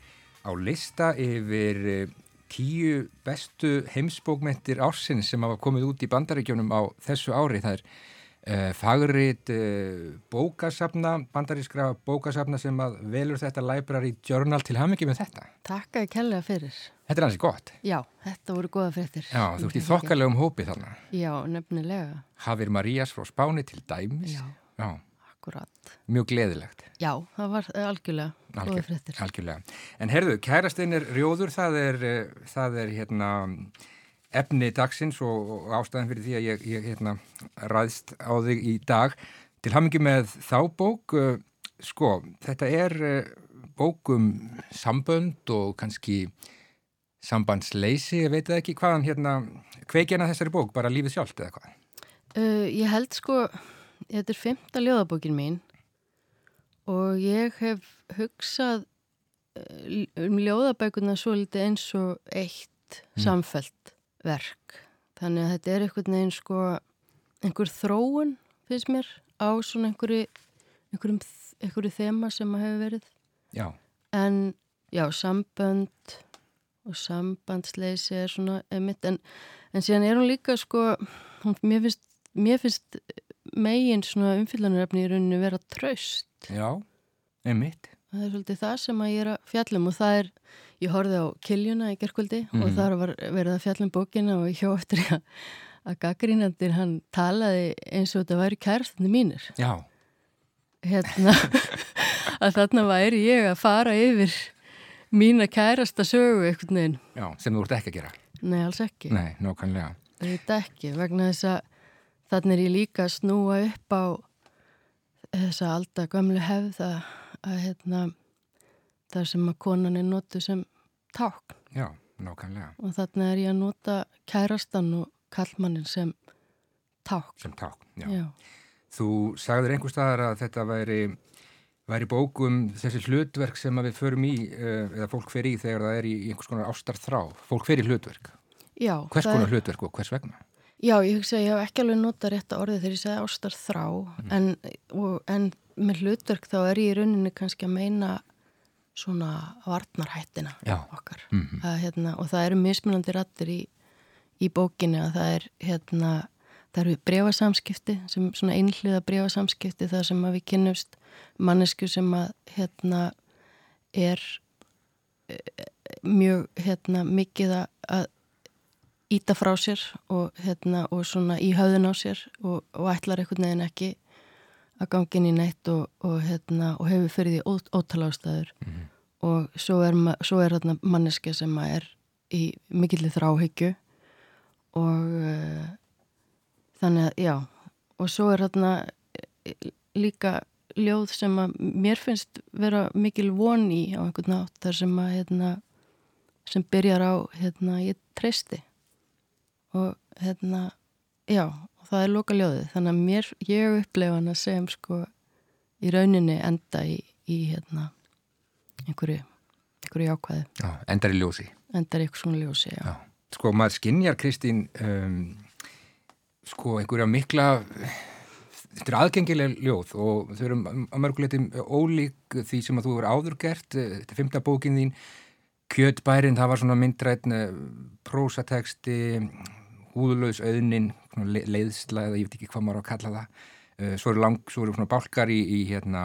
á lista yfir uh, tíu bestu heimsbókmentir ársins sem hafa komið út í bandaríkjónum á þessu ári. Það er uh, fagrit uh, bókasafna, bandarískra bókasafna sem að velur þetta library journal til hamingi með þetta. Takk að kellega fyrir. Þetta er hansi gott. Já, þetta voru góða fréttir. Já, þú ert í þokkalegum hópi þarna. Já, nefnilega. Hafir Marías frá Spáni til dæmis. Já. Já, Akkurat. mjög gleðilegt. Já, það var eh, algjörlega Algjör, algjörlega. En herðu, kærastinn er rjóður, það er, eh, það er hérna efni dagsins og, ástæðan fyrir því að ég, ég hérna, ræðst á þig í dag. Til hamingi með þá bók, eh, sko, þetta er bók um sambönd og kannski sambandsleysi, ég veit ekki hvaðan hérna, kveikjana þessari bók, bara lífið sjálft eða hvað? Uh, ég held sko, þetta er fymta ljóðabókin mín og ég hef hugsað um ljóðabækuna svo litið eins og eitt mm. samfelt verk. Þannig að þetta er einhvern veginn sko einhver þróun finnst mér á svona einhverju einhverjum, einhverju þema sem að hefur verið. Já. En já, sambönd og sambandsleysi er svona emitt en, en síðan er hún líka sko, hún, mér finnst, mér finnst megin svona umfyllanaröfni í rauninu vera tröst. Já, emitt það er svolítið það sem að ég er að fjallum og það er, ég horfið á Kiljuna í gerðkvöldi mm. og mhm. þar var verið að fjallum bókina og ég hjá eftir að, að gaggrínandir hann talaði eins og þetta væri kærstandi mínir Já Hérna að þarna væri ég að fara yfir mína kærasta sögu eitthvað Já, sem þú ert ekki að gera Nei, alls ekki Nei, nákvæmlega er ekki, vegna þess að þannig er ég líka að snúa upp á þessa alltaf gamlu hefða að hérna, það sem að konan er notu sem tákn. Já, nákvæmlega. Og þarna er ég að nota kærastan og kallmannin sem tákn. Sem tákn, já. já. Þú sagður einhver staðar að þetta væri, væri bókum þessi hlutverk sem við förum í, eh, eða fólk fer í þegar það er í einhvers konar ástarþrá. Fólk fer í hlutverk. Já. Hvers konar er... hlutverk og hvers vegna? Já, ég hugsa að ég hef ekki alveg notað rétt að orðið þegar ég segði ástarþrá, mm. en, og, en með hlutverk þá er ég í rauninni kannski að meina svona varnarhættina Já. okkar mm -hmm. að, hérna, og það eru mismunandi rattir í, í bókinu að það er hérna, það eru brefasamskipti sem svona einhliða brefasamskipti það sem að við kynnumst mannesku sem að hérna er e, mjög hérna mikið að íta frá sér og hérna og svona í höðun á sér og, og ætlar einhvern veginn ekki að gangin í neitt og, og, hérna, og hefur fyrir því ótal ástæður mm -hmm. og svo er, svo er hérna, manneska sem er í mikillir þráhyggju og uh, þannig að já og svo er hérna líka ljóð sem að mér finnst vera mikil von í á einhvern nátt þar sem að hérna, sem byrjar á hérna ég treysti og hérna já það er loka ljóðið þannig að mér, ég upplefa hana sem sko í rauninni enda í, í hérna einhverju, einhverju ákvæði já, endar í ljósi. Endar í eitthvað svona ljósi, já. já. Sko maður skinnjar Kristín um, sko einhverja mikla þetta er aðgengileg ljóð og þau eru að mörguleitum ólík því sem að þú eru áður gert. Þetta er fymta bókin þín Kjötbærin, það var svona myndrætn prósateksti húðulegs auðnin leiðsla eða ég veit ekki hvað maður á að kalla það. Uh, svo eru, lang, svo eru svona bálkar í, í hérna,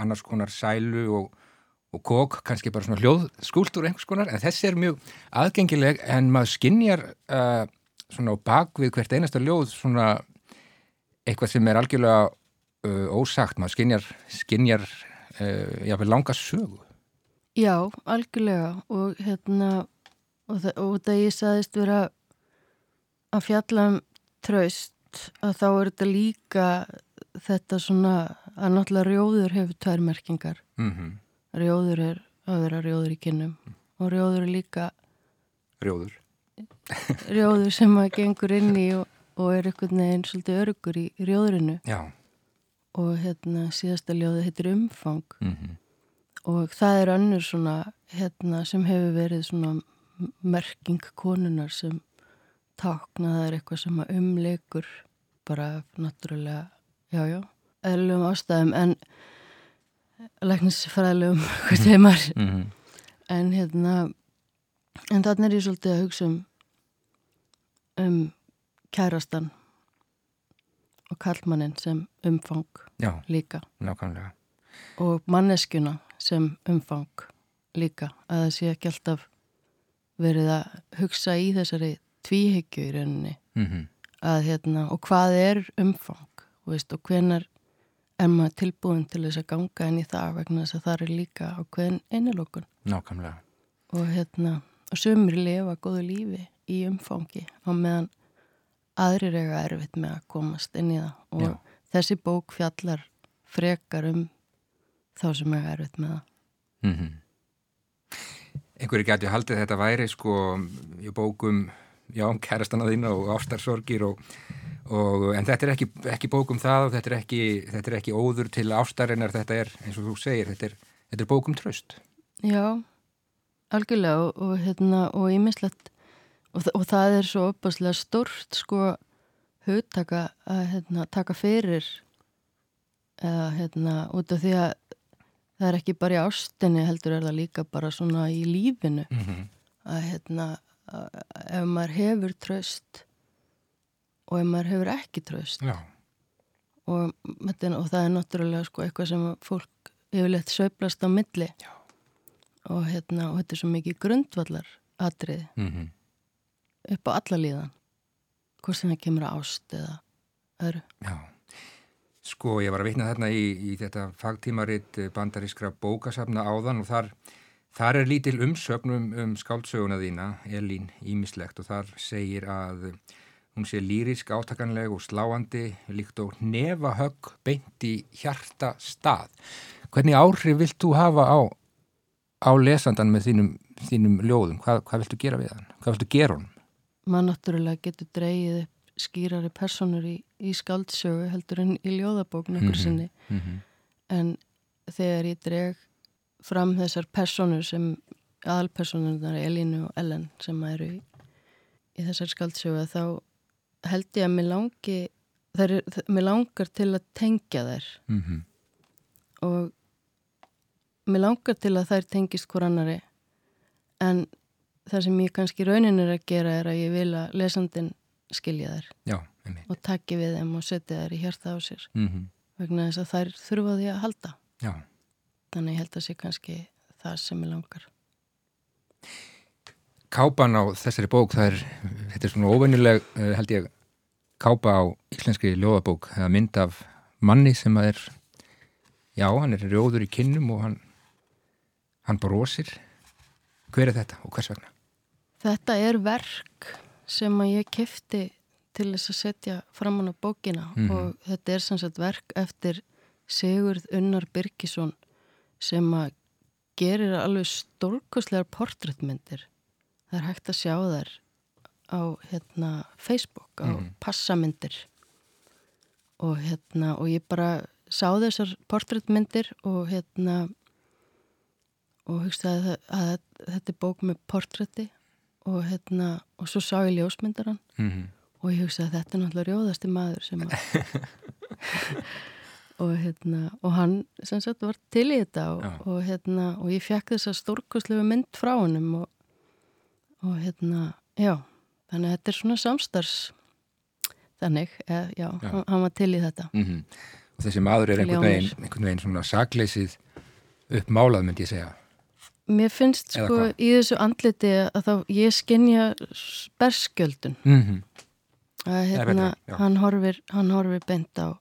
annars konar sælu og, og kók, kannski bara svona hljóðskúltur einhvers konar, en þessi er mjög aðgengileg en maður skinnjar uh, svona á bakvið hvert einasta ljóð svona eitthvað sem er algjörlega uh, ósagt, maður skinnjar skinnjar jáfnveg langa sögu. Já, algjörlega og hérna og það, og það ég saðist vera að fjalla um tröst að þá er þetta líka þetta svona að náttúrulega rjóður hefur tværmerkingar mm -hmm. rjóður er að vera rjóður í kynnum mm. og rjóður er líka rjóður rjóður sem að gengur inn í og, og er einhvern veginn svolítið örgur í rjóðurinu Já. og hérna síðasta ljóðu heitir umfang mm -hmm. og það er önnur svona hérna sem hefur verið svona merking konunar sem tákna það er eitthvað sem að umleikur bara náttúrulega, jájá, eðlum ástæðum en læknisfræðilegum, hvað þeimar mm -hmm. en hérna en þannig er ég svolítið að hugsa um um kærastan og kallmannin sem umfang Já, líka. Nákvæmlega. og manneskjuna sem umfang líka. Að það sé ekki alltaf verið að hugsa í þessari tvíhyggju í rauninni mm -hmm. að hérna og hvað er umfang veist, og hvenar er maður tilbúin til þess að ganga inn í það vegna þess að það er líka á hvern innilokun Nákvæmlega og hérna og sömur lifa góðu lífi í umfangi á meðan aðrir eiga erfitt með að komast inn í það og Já. þessi bók fjallar frekar um þá sem eiga erfitt með það mm -hmm. Einhverju gæti haldið þetta væri sko í bókum já, kærastana þína og ástarsorgir og, og, en þetta er ekki, ekki bókum það og þetta er ekki, þetta er ekki óður til ástarinnar, þetta er, eins og þú segir, þetta er, þetta er bókum tröst. Já, algjörlega og, og hérna og ímislegt og, og það er svo opaslega stort sko hugtaka að hérna, taka fyrir eða hérna út af því að það er ekki bara í ástinni heldur er það líka bara svona í lífinu mm -hmm. að hérna ef maður hefur tröst og ef maður hefur ekki tröst og, og það er náttúrulega sko eitthvað sem fólk yfirleitt söiblast á milli. Já. og hérna og þetta er svo mikið grundvallar atrið mm upp á alla líðan. Hvort sem það kemur ást eða öðru. Já, sko ég var að vitna þarna í, í þetta fagtímarit bandarískra bókasafna áðan og þar, þar er lítil umsögn um, um skáldsöguna þína, Elín Ímislegt og þar segir að hún sé lýrisk átakanleg og sláandi líkt og nefa högg beint í hjarta stað. Hvernig áhrif vilt þú hafa á, á lesandan með þínum, þínum ljóðum? Hvað, hvað viltu gera við hann? Hvað viltu gera honum? maður náttúrulega getur dreyið upp skýrari personur í, í skáldsögu heldur en í ljóðabók nokkur sinni Mm -hmm. en þegar ég dreg fram þessar personur sem aðalpersonurnar Elínu og Ellen sem eru í, í þessar skáldsögu þá held ég að mér langi þær, er- mér langar til að tengja þær. Mm og mér langar til að þær tengist hver annari en það sem ég kannski raunin er að gera er að ég vil að lesandin skilja þær. Já, og taki við þeim og setja þær í hjarta á sér. Mm vegna þess að þær þurfa því að halda. Já. Þannig held að sé kannski það sem ég langar kápan á þessari bók, það er, þetta er svona óvenjuleg, eh, held ég, kápa á íslenski ljóðabók, það er mynd af manni sem að er, já, hann er rjóður í kinnum og hann, hann brosir. Hver er þetta og hvers vegna? Þetta er verk sem að ég kefti til þess að setja framann á bókina Mhm. og þetta er sem sagt verk eftir Sigurð Unnar Birgisson sem að gerir alveg stórkostlegar portréttmyndir. Það er hægt að sjá þær á hérna, Facebook, á Mhm. passamyndir og hérna og ég bara sá þessar portréttmyndir og hérna og hugsaði að, að þetta er bók með portrétti og hérna og svo sá ég ljósmyndaran Mm og ég hugsaði að þetta er náttúrulega rjóðasti maður sem að og hérna og hann sem sagt var til í þetta og, og hérna og ég fekk þessa stórkostlegu mynd frá honum og, og hérna já, þannig að þetta er svona samstars þannig, eða, já, Já. Hann, hann var til í þetta -hmm. Og þessi maður er einhvern veginn, einhvern veginn svona sakleysið uppmálað, myndi ég segja. Mér finnst Eða sko hvað? í þessu andliti að þá ég skinja berskjöldun Mm að er hérna, hann horfir hann horfir beint á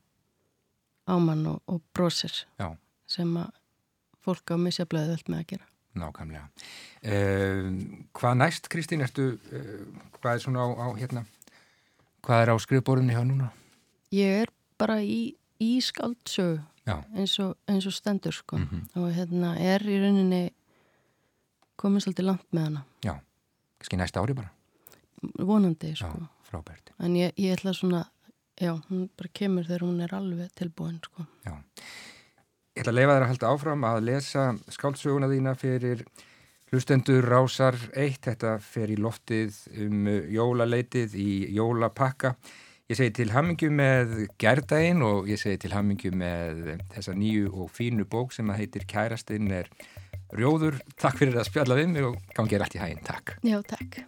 á mann og, og brósir Já. sem að fólk á misjaflega völd með að gera Nákvæmlega. Uh, hvað næst, Kristín, ertu, uh, hvað er svona á, á hérna, hvað er á skrifborðinni hjá núna? ég er bara í, í skáldsögu Já. eins og, eins og stendur sko Mhm. og hérna er í rauninni komin svolítið langt með hana Já, kannski næsta ári bara. vonandi Já, sko frábært. en ég, ég ætla svona já, hún bara kemur þegar hún er alveg tilbúin sko Já. Ég ætla að leifa þér að halda áfram að lesa skáldsöguna þína fyrir hlustendur Rásar 1. Þetta fer í loftið um jólaleitið í jólapakka. Ég segi til hamingju með gærdaginn og ég segi til hamingju með þessa nýju og fínu bók sem að heitir Kærastinn er Rjóður. Takk fyrir að spjalla við mig og gangi er allt í hæginn. Takk. já, takk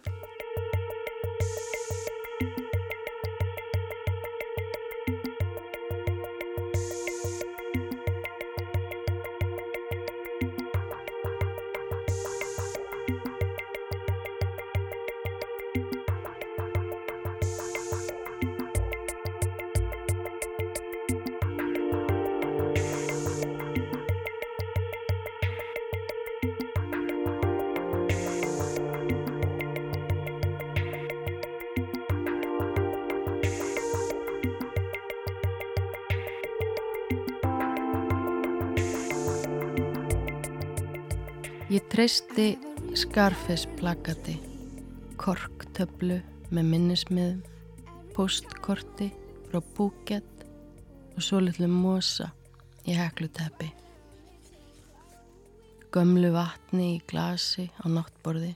Ég treysti Scarface plakati, korktöflu með minnismiðum, postkorti frá Phuket og svo litlu mosa í hekluteppi. gömlu vatni í glasi á náttborði,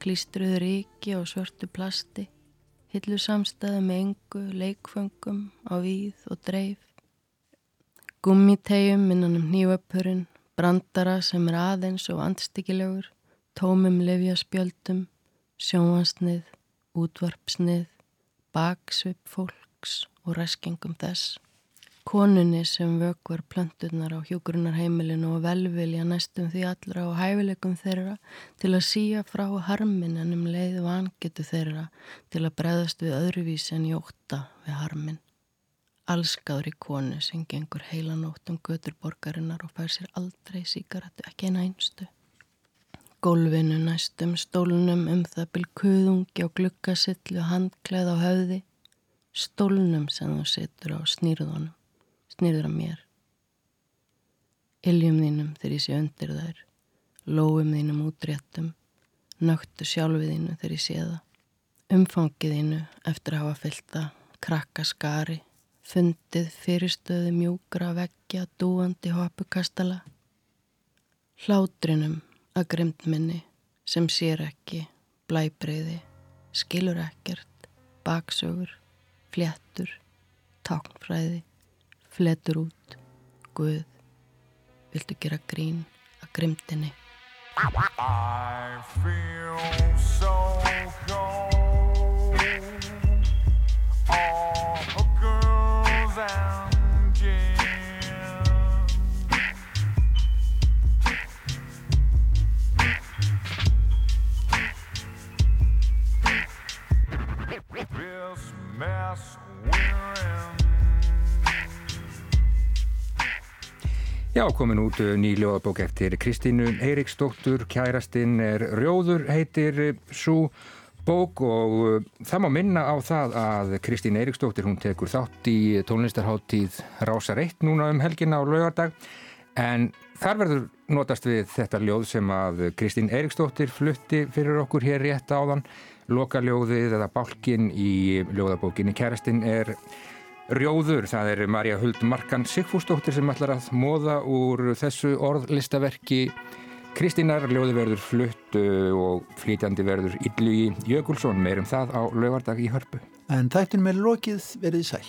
klístruðu ríki og svörtu plasti, hillu samstæðu með engu, leikföngum á víð og dreif, gummitegjum innan um nýjöpurinn, brandara sem er aðeins og andstikilegur, tómum lefjaspjöldum, sjóansnið, útvarpsnið, baksvip fólks og reskingum þess. Konunni sem vökvar plönturnar á hjókurunarheimilinu og velvilja næstum því allra og hæfileikum þeirra til að síja frá harmin en um leið vangetu þeirra til að breðast við öðruvísi en jóta við harmin. Allskáðri konu sem gengur heilanótt um götur borgarinnar og fær sér aldrei síkaretu, ekki eina einstu. Gólfinu næstum stólunum um það bylkuðungi og glukkasillu handkleð á höfði, stólunum sem þú setur á snýrðunum snýður að mér. Iljum þínum þegar ég sé undir þær, lóum þínum útréttum, nögtu sjálfið þínu þegar ég sé það, umfangið þínu eftir að hafa fylta, krakka skari, fundið fyrirstöðu mjúkra veggja, dúandi hopukastala, hlátrinum að grimt minni sem sér ekki, blæbreyði, skilur ekkert, baksögur, fléttur, táknfræði, fletur út. Guð, viltu gera grín að grimtinni I feel so cold Já, komin út uh, ný ljóðabók eftir Kristínu Eiriksdóttur, kærastinn er Rjóður, heitir uh, svo bók og uh, það má minna á það að Kristín Eiriksdóttir, hún tekur þátt í tónlistarháttíð Rásar 1 núna um helginna á laugardag. En þar verður notast við þetta ljóð sem að Kristín Eiriksdóttir flutti fyrir okkur hér rétt áðan, lokaljóðið eða bálkin í ljóðabókinni Kærastinn er Rjóður, það er Marja Huld Markan Sigfúsdóttir sem ætlar að móða úr þessu orðlistaverki Kristínar, Ljóði verður flutt og flytjandi verður Yllu í Jökulsson, meirum það á lögardag í hörpu. En þættin með lokið verið sæl.